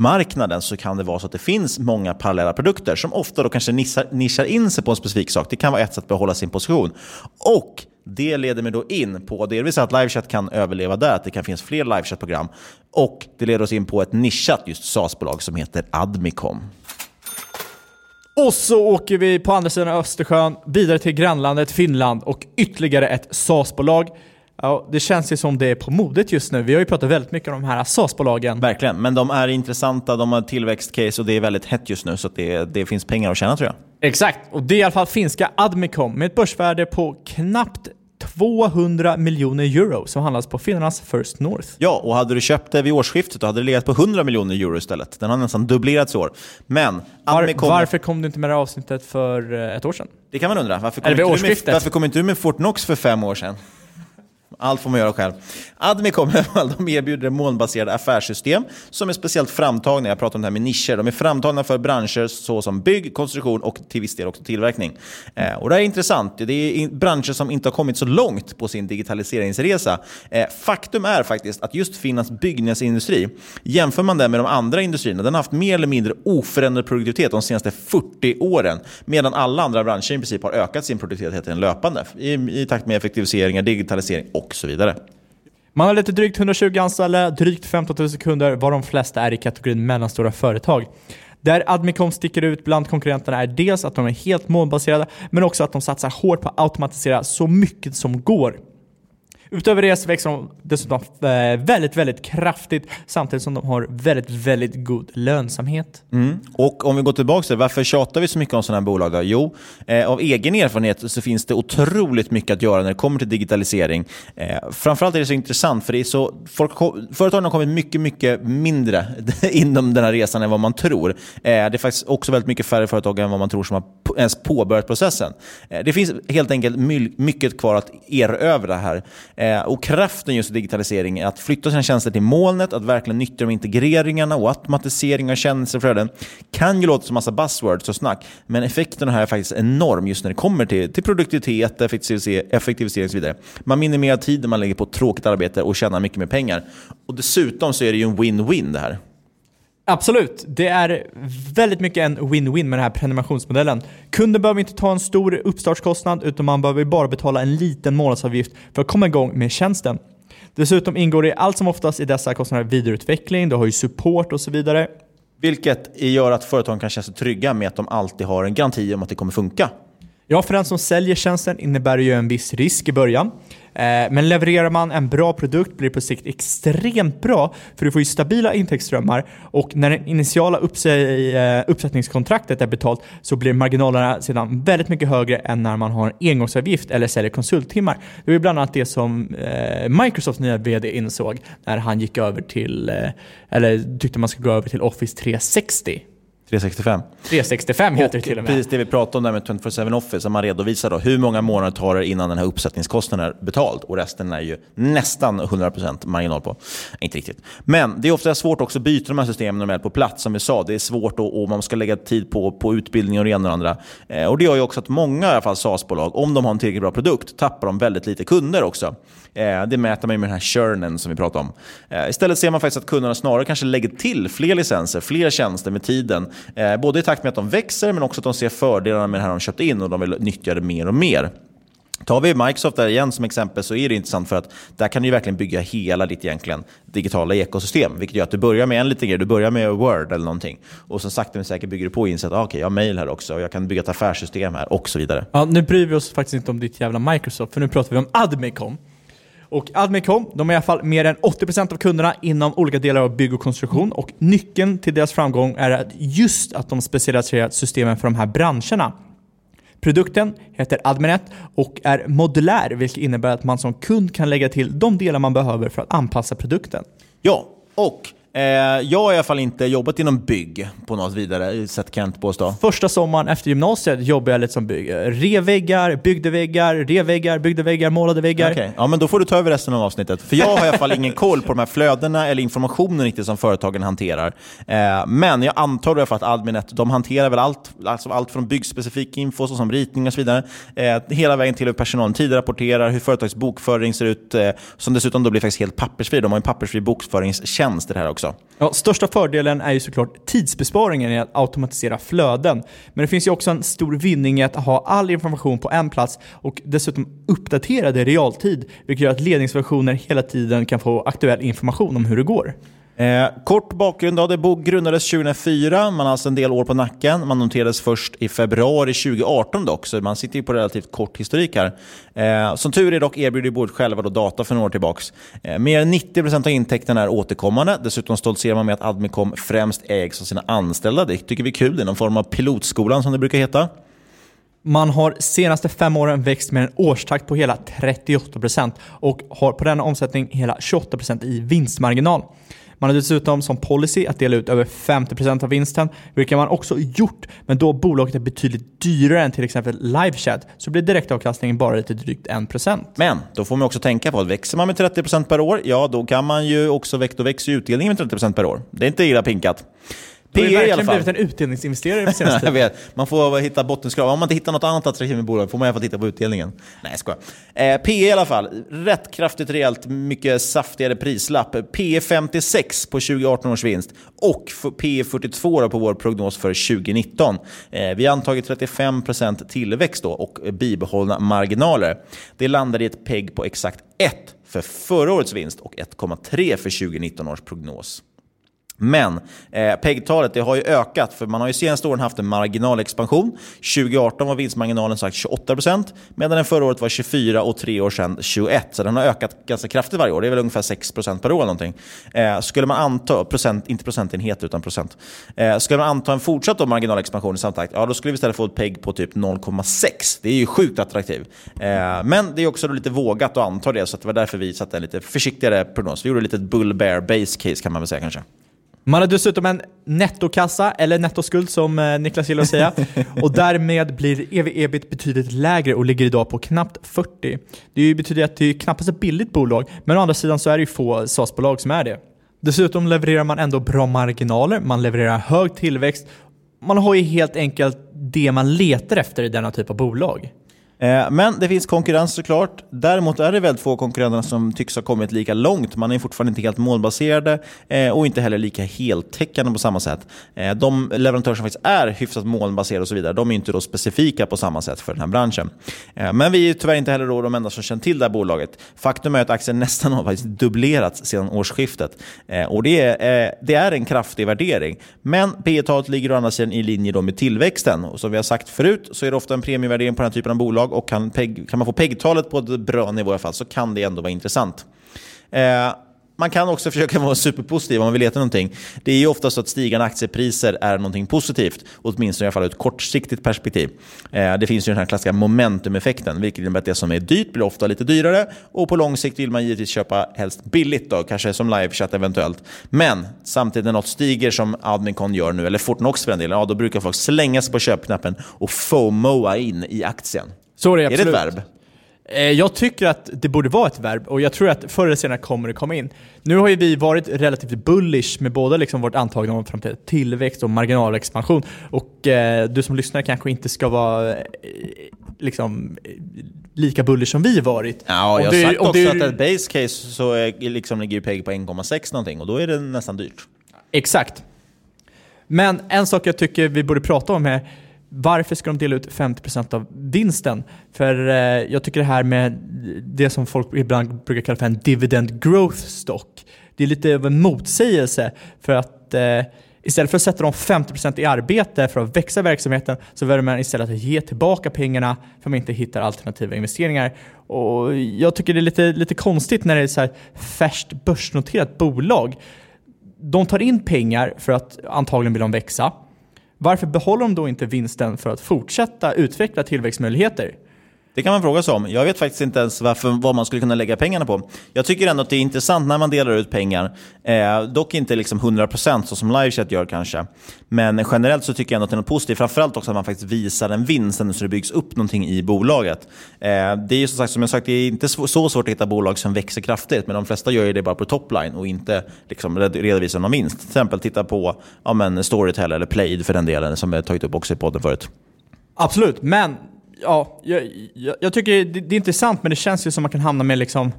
marknaden så kan det vara så att det finns många parallella produkter som ofta då och kanske nischar, nischar in sig på en specifik sak. Det kan vara ett sätt att behålla sin position. Och det leder mig då in på delvis att livechat kan överleva där, att det kan finnas fler livechat-program. Och det leder oss in på ett nischat just SaaS-bolag som heter Admicom. Och så åker vi på andra sidan Östersjön vidare till grannlandet Finland och ytterligare ett SaaS-bolag. Ja, det känns ju som det är på modet just nu. Vi har ju pratat väldigt mycket om de här SAS-bolagen. Verkligen, men de är intressanta, de har tillväxtcase och det är väldigt hett just nu så det, det finns pengar att tjäna tror jag. Exakt, och det är i alla fall finska Admicom med ett börsvärde på knappt 200 miljoner euro som handlas på finnarnas First North. Ja, och hade du köpt det vid årsskiftet då hade det legat på 100 miljoner euro istället. Den har nästan dubblerats i år. Men Var, Admicom... Varför kom du inte med det här avsnittet för eh, ett år sedan? Det kan man undra. Varför kom, Eller inte du med, varför kom inte du med Fortnox för fem år sedan? Allt får man göra själv. Admicom de erbjuder molnbaserade affärssystem som är speciellt framtagna, jag pratar om det här med nischer, de är framtagna för branscher såsom bygg, konstruktion och till viss del också tillverkning. Eh, och det här är intressant, det är branscher som inte har kommit så långt på sin digitaliseringsresa. Eh, faktum är faktiskt att just Finlands byggnadsindustri, jämför man den med de andra industrierna, den har haft mer eller mindre oförändrad produktivitet de senaste 40 åren, medan alla andra branscher i princip har ökat sin produktivitet löpande i, i takt med effektiviseringar, digitalisering och så vidare. Man har lite drygt 120 anställda, drygt 15 000 kunder, var de flesta är i kategorin mellanstora företag. Där Admicom sticker ut bland konkurrenterna är dels att de är helt molnbaserade, men också att de satsar hårt på att automatisera så mycket som går. Utöver det så växer de dessutom eh, väldigt, väldigt kraftigt samtidigt som de har väldigt, väldigt god lönsamhet. Mm. Och om vi går tillbaka till varför tjatar vi så mycket om sådana här bolag? Då? Jo, eh, av egen erfarenhet så finns det otroligt mycket att göra när det kommer till digitalisering. Eh, framförallt är det så intressant för det är så, folk, företagen har kommit mycket, mycket mindre inom den här resan än vad man tror. Eh, det är faktiskt också väldigt mycket färre företag än vad man tror som har ens påbörjat processen. Eh, det finns helt enkelt mycket kvar att erövra här. Eh, och kraften just i digitalisering är att flytta sina tjänster till molnet, att verkligen nyttja de integreringarna och automatisering av tjänsteflöden kan ju låta som massa buzzwords och snack, men effekten här är faktiskt enorm just när det kommer till, till produktivitet, effektivisering och så vidare. Man minimerar tiden man lägger på tråkigt arbete och tjänar mycket mer pengar. Och dessutom så är det ju en win-win det här. Absolut, det är väldigt mycket en win-win med den här prenumerationsmodellen. Kunden behöver inte ta en stor uppstartskostnad utan man behöver bara betala en liten månadsavgift för att komma igång med tjänsten. Dessutom ingår det allt som oftast i dessa kostnader vidareutveckling, du har ju support och så vidare. Vilket gör att företagen kan känna sig trygga med att de alltid har en garanti om att det kommer funka. Ja, för den som säljer tjänsten innebär det ju en viss risk i början. Eh, men levererar man en bra produkt blir det på sikt extremt bra för du får ju stabila intäktsströmmar och när det initiala eh, uppsättningskontraktet är betalt så blir marginalerna sedan väldigt mycket högre än när man har en engångsavgift eller säljer konsulttimmar. Det var bland annat det som eh, Microsofts nya VD insåg när han gick över till, eller tyckte man skulle gå över till Office 360 365. 365 heter det till och med. Precis det vi pratade om där med 24-7 Office, där man redovisar då hur många månader tar det innan den här uppsättningskostnaden är betald. Och resten är ju nästan 100% marginal på. Inte riktigt. Men det är ofta svårt också att byta de här systemen när de är på plats. Som vi sa, det är svårt och, och man ska lägga tid på, på utbildning och det ena och andra. Eh, och det gör ju också att många i alla fall SaaS-bolag, om de har en tillräckligt bra produkt, tappar de väldigt lite kunder också. Eh, det mäter man ju med den här churnen som vi pratade om. Eh, istället ser man faktiskt att kunderna snarare kanske lägger till fler licenser, fler tjänster med tiden. Eh, både i takt med att de växer, men också att de ser fördelarna med det här de köpt in och de vill nyttja det mer och mer. Tar vi Microsoft där igen som exempel så är det intressant för att där kan du verkligen bygga hela ditt egentligen digitala ekosystem. Vilket gör att du börjar med en liten grej, du börjar med Word eller någonting. Och så sakta men säkert bygger du på och inser att ah, okay, jag har mail här också och jag kan bygga ett affärssystem här och så vidare. Ja, nu bryr vi oss faktiskt inte om ditt jävla Microsoft, för nu pratar vi om Admicom. Och Admicom, de är i alla fall mer än 80% av kunderna inom olika delar av bygg och konstruktion och nyckeln till deras framgång är just att de specialiserat systemen för de här branscherna. Produkten heter Adminet och är modulär, vilket innebär att man som kund kan lägga till de delar man behöver för att anpassa produkten. Ja, och Eh, jag har i alla fall inte jobbat inom bygg på något vidare sätt kan jag inte påstå. Första sommaren efter gymnasiet jobbade jag lite som bygg. Revväggar, byggde väggar, revväggar, byggde väggar, målade väggar. Okay. Ja, men då får du ta över resten av avsnittet. För jag har i alla fall ingen koll på de här flödena eller informationen riktigt som företagen hanterar. Eh, men jag antar i alla fall att Adminet, de hanterar väl allt, alltså allt från byggspecifik info som ritning och så vidare. Eh, hela vägen till hur personalen tid rapporterar, hur företagets bokföring ser ut, eh, som dessutom då blir faktiskt helt pappersfri. De har en pappersfri bokföringstjänst det här också också. Ja, största fördelen är ju såklart tidsbesparingen i att automatisera flöden. Men det finns ju också en stor vinning i att ha all information på en plats och dessutom uppdatera det i realtid, vilket gör att ledningsversioner hela tiden kan få aktuell information om hur det går. Eh, kort bakgrund då. Det grundades 2004. Man har alltså en del år på nacken. Man noterades först i februari 2018 dock, så man sitter ju på relativt kort historik här. Eh, som tur är dock erbjuder bolaget själva då data för några år tillbaka. Eh, mer än 90% av intäkterna är återkommande. Dessutom stoltserar man med att Admicom främst ägs av sina anställda. Det tycker vi är kul. Det är någon form av pilotskolan som det brukar heta. Man har senaste fem åren växt med en årstakt på hela 38% och har på denna omsättning hela 28% i vinstmarginal. Man har dessutom som policy att dela ut över 50% av vinsten, vilket man också gjort, men då bolaget är betydligt dyrare än till exempel LiveChat så blir direktavkastningen bara lite drygt 1%. Men då får man också tänka på att växer man med 30% per år, ja då kan man ju också växa, då växer utdelningen med 30% per år. Det är inte illa pinkat. Har ju verkligen blivit en utdelningsinvesterare på senaste jag vet. Man får hitta bottenskrav. Om man inte hittar något annat attraktivt med bolaget får man i alla fall titta på utdelningen. Nej, jag. Eh, PE i alla fall. Rätt kraftigt rejält mycket saftigare prislapp. PE 56 på 2018 års vinst och PE 42 på vår prognos för 2019. Eh, vi har antagit 35% tillväxt då och bibehållna marginaler. Det landar i ett PEG på exakt 1 för förra årets vinst och 1,3 för 2019 års prognos. Men eh, PEG-talet det har ju ökat, för man har ju senaste åren haft en marginalexpansion. 2018 var vinstmarginalen sagt 28%, medan den förra året var 24% och tre år sedan 21%. Så den har ökat ganska kraftigt varje år. Det är väl ungefär 6% per år. Någonting. Eh, skulle man anta, procent, inte procentenhet utan procent. Eh, skulle man anta en fortsatt då marginalexpansion i samma takt, ja, då skulle vi istället få ett PEG på typ 0,6. Det är ju sjukt attraktivt. Eh, men det är också lite vågat att anta det, så det var därför vi satte en lite försiktigare prognos. Vi gjorde lite bull bear base case kan man väl säga kanske. Man har dessutom en nettokassa, eller nettoskuld som eh, Niklas gillar att säga, och därmed blir ev-ebit betydligt lägre och ligger idag på knappt 40. Det betyder att det är knappast ett billigt bolag, men å andra sidan så är det ju få SaaS-bolag som är det. Dessutom levererar man ändå bra marginaler, man levererar hög tillväxt, man har ju helt enkelt det man letar efter i denna typ av bolag. Eh, men det finns konkurrens såklart. Däremot är det väldigt få konkurrenter som tycks ha kommit lika långt. Man är fortfarande inte helt målbaserade eh, och inte heller lika heltäckande på samma sätt. Eh, de leverantörer som faktiskt är hyfsat målbaserade och så vidare, de är inte då specifika på samma sätt för den här branschen. Men vi är tyvärr inte heller då de enda som känner till det här bolaget. Faktum är att aktien nästan har faktiskt dubblerats sedan årsskiftet. Och det är, det är en kraftig värdering. Men P talet ligger å andra sidan i linje med tillväxten. Och som vi har sagt förut så är det ofta en premievärdering på den här typen av bolag bolag och kan, kan man få PEG-talet på ett bra nivå i alla fall så kan det ändå vara intressant. Eh, man kan också försöka vara superpositiv om man vill leta någonting. Det är ju ofta så att stigande aktiepriser är någonting positivt, åtminstone i alla fall ur ett kortsiktigt perspektiv. Eh, det finns ju den här klassiska momentumeffekten, vilket innebär att det som är dyrt blir ofta lite dyrare och på lång sikt vill man givetvis köpa helst billigt, då, kanske som livechatt eventuellt. Men samtidigt när något stiger som Admincon gör nu, eller Fortnox för den delen, ja, då brukar folk slänga sig på köpknappen och FOMOa in i aktien. Så är det absolut. Är det ett verb? Eh, jag tycker att det borde vara ett verb och jag tror att förr eller senare kommer det komma in. Nu har ju vi varit relativt bullish med både liksom vårt antagande om framtida tillväxt och marginalexpansion. Och eh, du som lyssnar kanske inte ska vara eh, liksom, lika bullish som vi varit. Ja, jag har sagt också det, att ett base case så är, liksom ligger PEG på 1,6 någonting och då är det nästan dyrt. Exakt. Men en sak jag tycker vi borde prata om här varför ska de dela ut 50% av vinsten? För eh, jag tycker det här med det som folk ibland brukar kalla för en dividend growth stock, det är lite av en motsägelse för att eh, istället för att sätta de 50% i arbete för att växa verksamheten så väljer man istället att ge tillbaka pengarna för att man inte hittar alternativa investeringar. Och jag tycker det är lite, lite konstigt när det är ett så här färskt börsnoterat bolag. De tar in pengar för att antagligen vill de växa. Varför behåller de då inte vinsten för att fortsätta utveckla tillväxtmöjligheter? Det kan man fråga sig om. Jag vet faktiskt inte ens varför, vad man skulle kunna lägga pengarna på. Jag tycker ändå att det är intressant när man delar ut pengar. Eh, dock inte liksom 100% så som Livechat gör kanske. Men generellt så tycker jag ändå att det är något positivt. Framförallt också att man faktiskt visar en vinst så det byggs upp någonting i bolaget. Eh, det är ju som sagt, som jag sagt, det är inte så svårt att hitta bolag som växer kraftigt. Men de flesta gör ju det bara på topline och inte liksom redovisar någon vinst. Till exempel titta på ja, men Storytel eller Plaid för den delen som vi tagit upp också i podden förut. Absolut, men ja, jag, jag, jag tycker det, det, är intressant men det känns ju som man kan hamna med liksom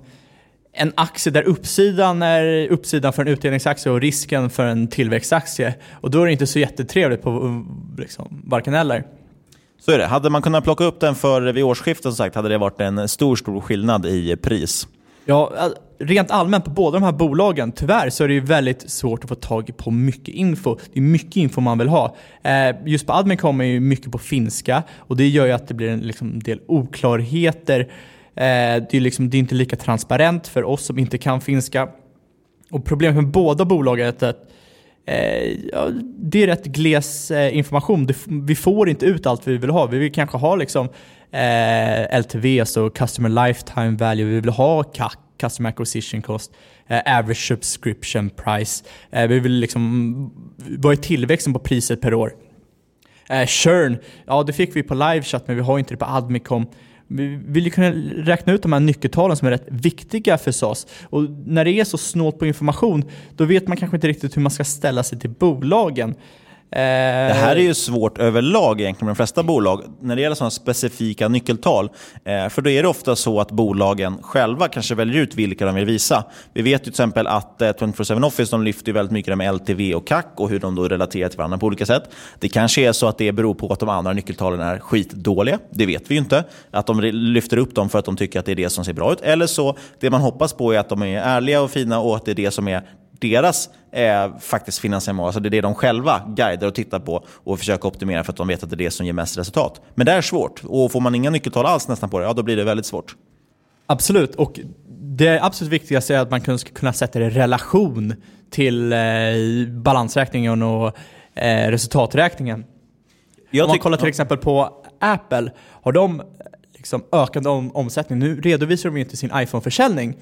en aktie där uppsidan är uppsidan för en utdelningsaktie och risken för en tillväxtaktie. Och då är det inte så jättetrevligt på liksom, varken eller. Så är det. Hade man kunnat plocka upp den för vid årsskiftet som sagt, hade det varit en stor, stor skillnad i pris. Ja, rent allmänt på båda de här bolagen, tyvärr så är det ju väldigt svårt att få tag på mycket info. Det är mycket info man vill ha. Eh, just på Admincom är ju mycket på finska och det gör ju att det blir en liksom, del oklarheter. Eh, det, är liksom, det är inte lika transparent för oss som inte kan finska. Och problemet med båda bolagen är att eh, ja, det är rätt gles eh, information. vi får inte ut allt vi vill ha. Vi vill kanske ha liksom, eh, LTV, alltså Customer Lifetime Value. Vi vill ha CAC, Customer Acquisition Cost, eh, Average Subscription Price. Eh, vi vill liksom, mm, vad är tillväxten på priset per år? Eh, churn, ja det fick vi på livechat men vi har inte det på Admicom. Vi vill ju kunna räkna ut de här nyckeltalen som är rätt viktiga för SAS. Och när det är så snålt på information, då vet man kanske inte riktigt hur man ska ställa sig till bolagen. Eh, det här är ju svårt överlag egentligen med de flesta bolag när det gäller sådana specifika nyckeltal. Eh, för då är det ofta så att bolagen själva kanske väljer ut vilka de vill visa. Vi vet ju till exempel att eh, 24-7 Office de lyfter väldigt mycket med LTV och CAC och hur de då relaterar till varandra på olika sätt. Det kanske är så att det beror på att de andra nyckeltalen är skitdåliga. Det vet vi ju inte. Att de lyfter upp dem för att de tycker att det är det som ser bra ut. Eller så, det man hoppas på är att de är ärliga och fina och att det är det som är deras eh, faktiskt finansiella mål. Alltså det är det de själva guidar och tittar på och försöker optimera för att de vet att det är det som ger mest resultat. Men det är svårt. Och får man inga nyckeltal alls nästan på det, ja då blir det väldigt svårt. Absolut, och det absolut viktigaste är att man ska kunna sätta det i relation till eh, balansräkningen och eh, resultaträkningen. Jag Om man kollar till exempel på Apple, har de liksom ökande om, omsättning? Nu redovisar de ju inte sin iPhone-försäljning,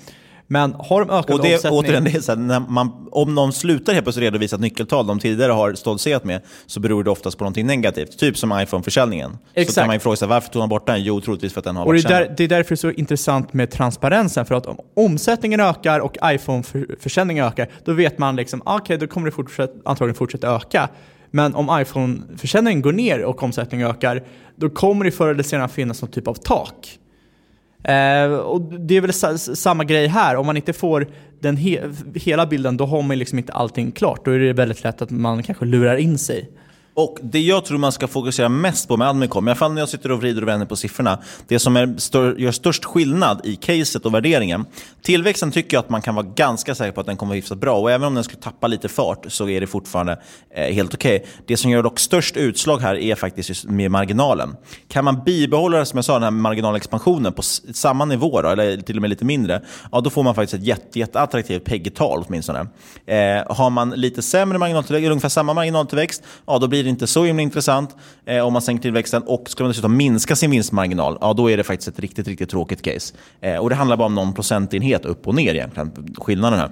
men har de ökande Och det, omsättning? återigen, det är så här, när man, om de slutar helt plötsligt redovisa ett nyckeltal de tidigare har stoltserat med så beror det oftast på någonting negativt. Typ som iPhone-försäljningen. Så Exakt. kan man ju fråga sig varför tog de bort den? Jo, troligtvis för att den har Och det varit är, sämre. där, det är därför det är så intressant med transparensen, för att om omsättningen ökar och iPhone-försäljningen ökar, då vet man liksom, ah, okej, då kommer det fortsätt, antagligen fortsätta öka. Men om iPhone-försäljningen går ner och omsättningen ökar, då kommer det förr eller senare finnas någon typ av tak. Eh, och det är väl sa, samma grej här, om man inte får den he hela bilden, då har man liksom inte allting klart. Då är det väldigt lätt att man kanske lurar in sig. Och det jag tror man ska fokusera mest på med Admicom, i alla fall när jag sitter och vrider och vänder på siffrorna, det som är stör, gör störst skillnad i caset och värderingen. Tillväxten tycker jag att man kan vara ganska säker på att den kommer att vara hyfsat bra. Och även om den skulle tappa lite fart så är det fortfarande eh, helt okej. Det som gör dock störst utslag här är faktiskt just med marginalen. Kan man bibehålla, som jag sa, den här marginalexpansionen på samma nivå, då, eller till och med lite mindre, ja, då får man faktiskt ett jätte, jätteattraktivt PEG-tal åtminstone. Eh, har man lite sämre marginaltillväxt, eller ungefär samma marginaltillväxt, ja, då blir det inte så himla intressant eh, om man sänker tillväxten. Och ska man dessutom minska sin vinstmarginal, ja, då är det faktiskt ett riktigt, riktigt tråkigt case. Eh, och det handlar bara om någon procentenhet upp och ner egentligen, skillnaden här.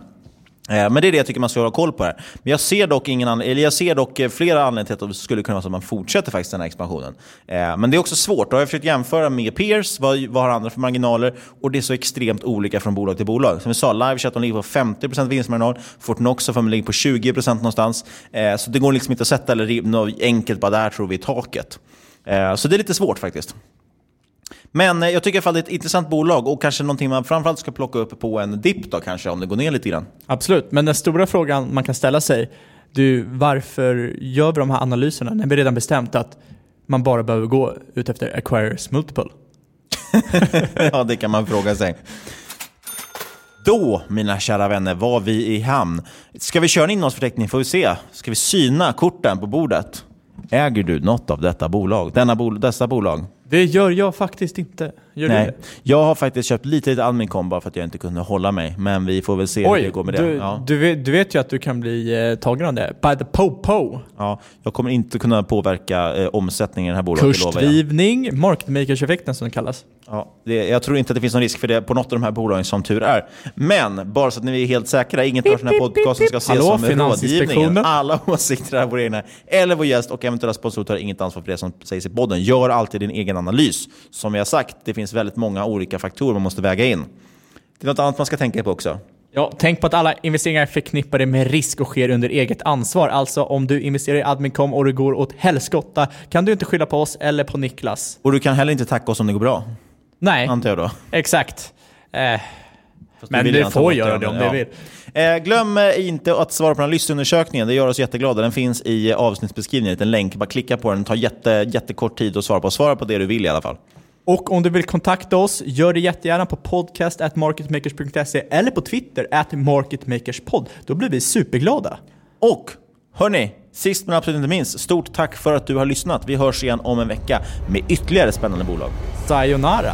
Eh, men det är det jag tycker man ska hålla koll på här. Men jag ser dock, ingen an- eller jag ser dock eh, flera anledningar till att det skulle kunna vara så att man fortsätter faktiskt den här expansionen. Eh, men det är också svårt. Då har jag försökt jämföra med peers, vad, vad har andra för marginaler? Och det är så extremt olika från bolag till bolag. Som vi sa, LiveChat de ligger på 50% vinstmarginal, Fortnox de ligger på 20% någonstans. Så det går liksom inte att sätta eller något enkelt, bara där tror vi i taket. Så det är lite svårt faktiskt. Men eh, jag tycker i alla fall det är ett intressant bolag och kanske någonting man framförallt ska plocka upp på en dipp då kanske, om det går ner lite grann. Absolut, men den stora frågan man kan ställa sig, du, varför gör vi de här analyserna när vi redan bestämt att man bara behöver gå ut efter acquirers multiple? ja, det kan man fråga sig. Då, mina kära vänner, var vi i hamn. Ska vi köra en innehållsförteckning får vi se. Ska vi syna korten på bordet? Äger du något av detta bolag? Denna bol dessa bolag? Det gör jag faktiskt inte. Gör du Nej. det? Jag har faktiskt köpt lite, lite Admicom bara för att jag inte kunde hålla mig. Men vi får väl se hur det går med det. du, Ja. du, vet, du vet ju att du kan bli eh, tagen av det. By the po-po. Ja, jag kommer inte kunna påverka eh, omsättningen i det här bolaget. det. Kursdrivning, market makers-effekten som den kallas. Ja, det, jag tror inte att det finns någon risk för det på något av de här bolagen som tur är. Men bara så att ni är helt säkra, inget av den här podcasten ska ses Hallå, som rådgivning. Finansinspektionen? Alla åsikter är våra egna. Eller vår gäst och eventuella sponsorer tar inget ansvar för det som sägs i podden. Gör alltid din egen analys. Som vi har sagt, det finns väldigt många olika faktorer man måste väga in. Det är något annat man ska tänka på också. Ja, tänk på att alla investeringar är förknippade med risk och sker under eget ansvar. Alltså om du investerar i Admincom och det går åt helskotta kan du inte skylla på oss eller på Niklas. Och du kan heller inte tacka oss om det går bra, Nej, antar jag då. exakt. Eh, men du får göra det om ja. du vill. Eh, glöm eh, inte att svara på den här lyssnarundersökningen. Det gör oss jätteglada. Den finns i eh, avsnittsbeskrivningen. En liten länk. Bara klicka på den. Det tar jätte, jättekort tid att svara på. Svara på det du vill i alla fall. Och om du vill kontakta oss, gör det jättegärna på podcast marketmakers.se eller på Twitter at marketmakerspod. Då blir vi superglada. Och hörni, sist men absolut inte minst, stort tack för att du har lyssnat. Vi hörs igen om en vecka med ytterligare spännande bolag. Sayonara!